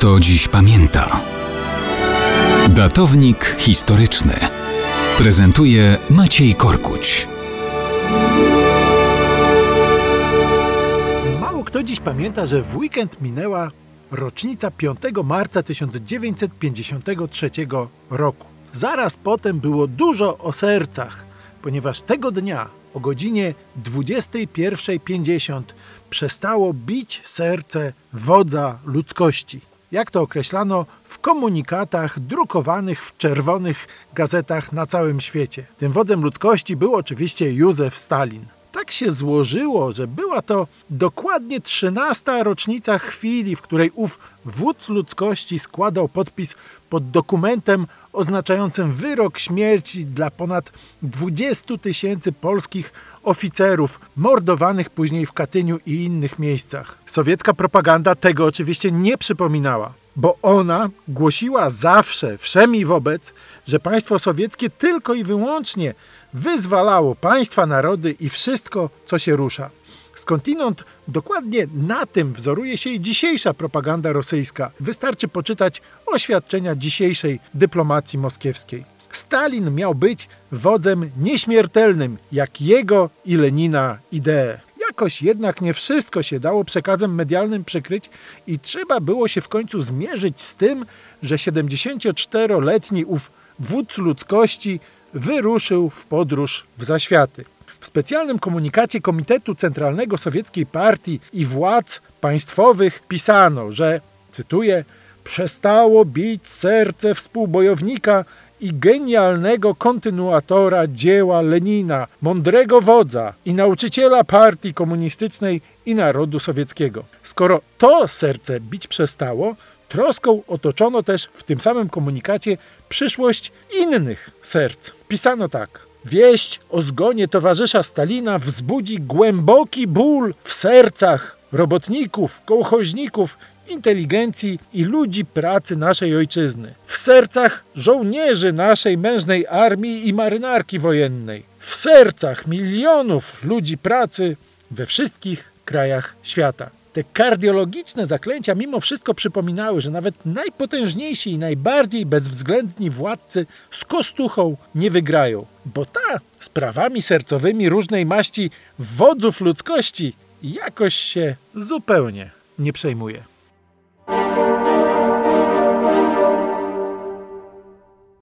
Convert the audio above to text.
kto dziś pamięta. Datownik historyczny prezentuje Maciej Korkuć. Mało kto dziś pamięta, że w weekend minęła rocznica 5 marca 1953 roku. Zaraz potem było dużo o sercach, ponieważ tego dnia o godzinie 21.50 przestało bić serce wodza ludzkości. Jak to określano w komunikatach drukowanych w czerwonych gazetach na całym świecie. Tym wodzem ludzkości był oczywiście Józef Stalin. Tak się złożyło, że była to dokładnie 13. rocznica chwili, w której ów wódz ludzkości składał podpis pod dokumentem oznaczającym wyrok śmierci dla ponad 20 tysięcy polskich oficerów mordowanych później w Katyniu i innych miejscach. Sowiecka propaganda tego oczywiście nie przypominała, bo ona głosiła zawsze, wszem i wobec, że państwo sowieckie tylko i wyłącznie wyzwalało państwa, narody i wszystko, co się rusza. Skądinąd dokładnie na tym wzoruje się i dzisiejsza propaganda rosyjska. Wystarczy poczytać oświadczenia dzisiejszej dyplomacji moskiewskiej. Stalin miał być wodzem nieśmiertelnym, jak jego i Lenina idee. Jakoś jednak nie wszystko się dało przekazem medialnym przykryć i trzeba było się w końcu zmierzyć z tym, że 74-letni ów wódz ludzkości wyruszył w podróż w zaświaty. W specjalnym komunikacie Komitetu Centralnego Sowieckiej Partii i władz państwowych pisano, że, cytuję, przestało bić serce współbojownika i genialnego kontynuatora dzieła Lenina, mądrego wodza i nauczyciela partii komunistycznej i narodu sowieckiego. Skoro to serce bić przestało, troską otoczono też w tym samym komunikacie przyszłość innych serc. Pisano tak. Wieść o zgonie towarzysza Stalina wzbudzi głęboki ból w sercach robotników, kołchoźników, inteligencji i ludzi pracy naszej ojczyzny. W sercach żołnierzy naszej mężnej armii i marynarki wojennej. W sercach milionów ludzi pracy we wszystkich krajach świata. Te kardiologiczne zaklęcia mimo wszystko przypominały, że nawet najpotężniejsi i najbardziej bezwzględni władcy z kostuchą nie wygrają, bo ta sprawami sercowymi różnej maści wodzów ludzkości jakoś się zupełnie nie przejmuje.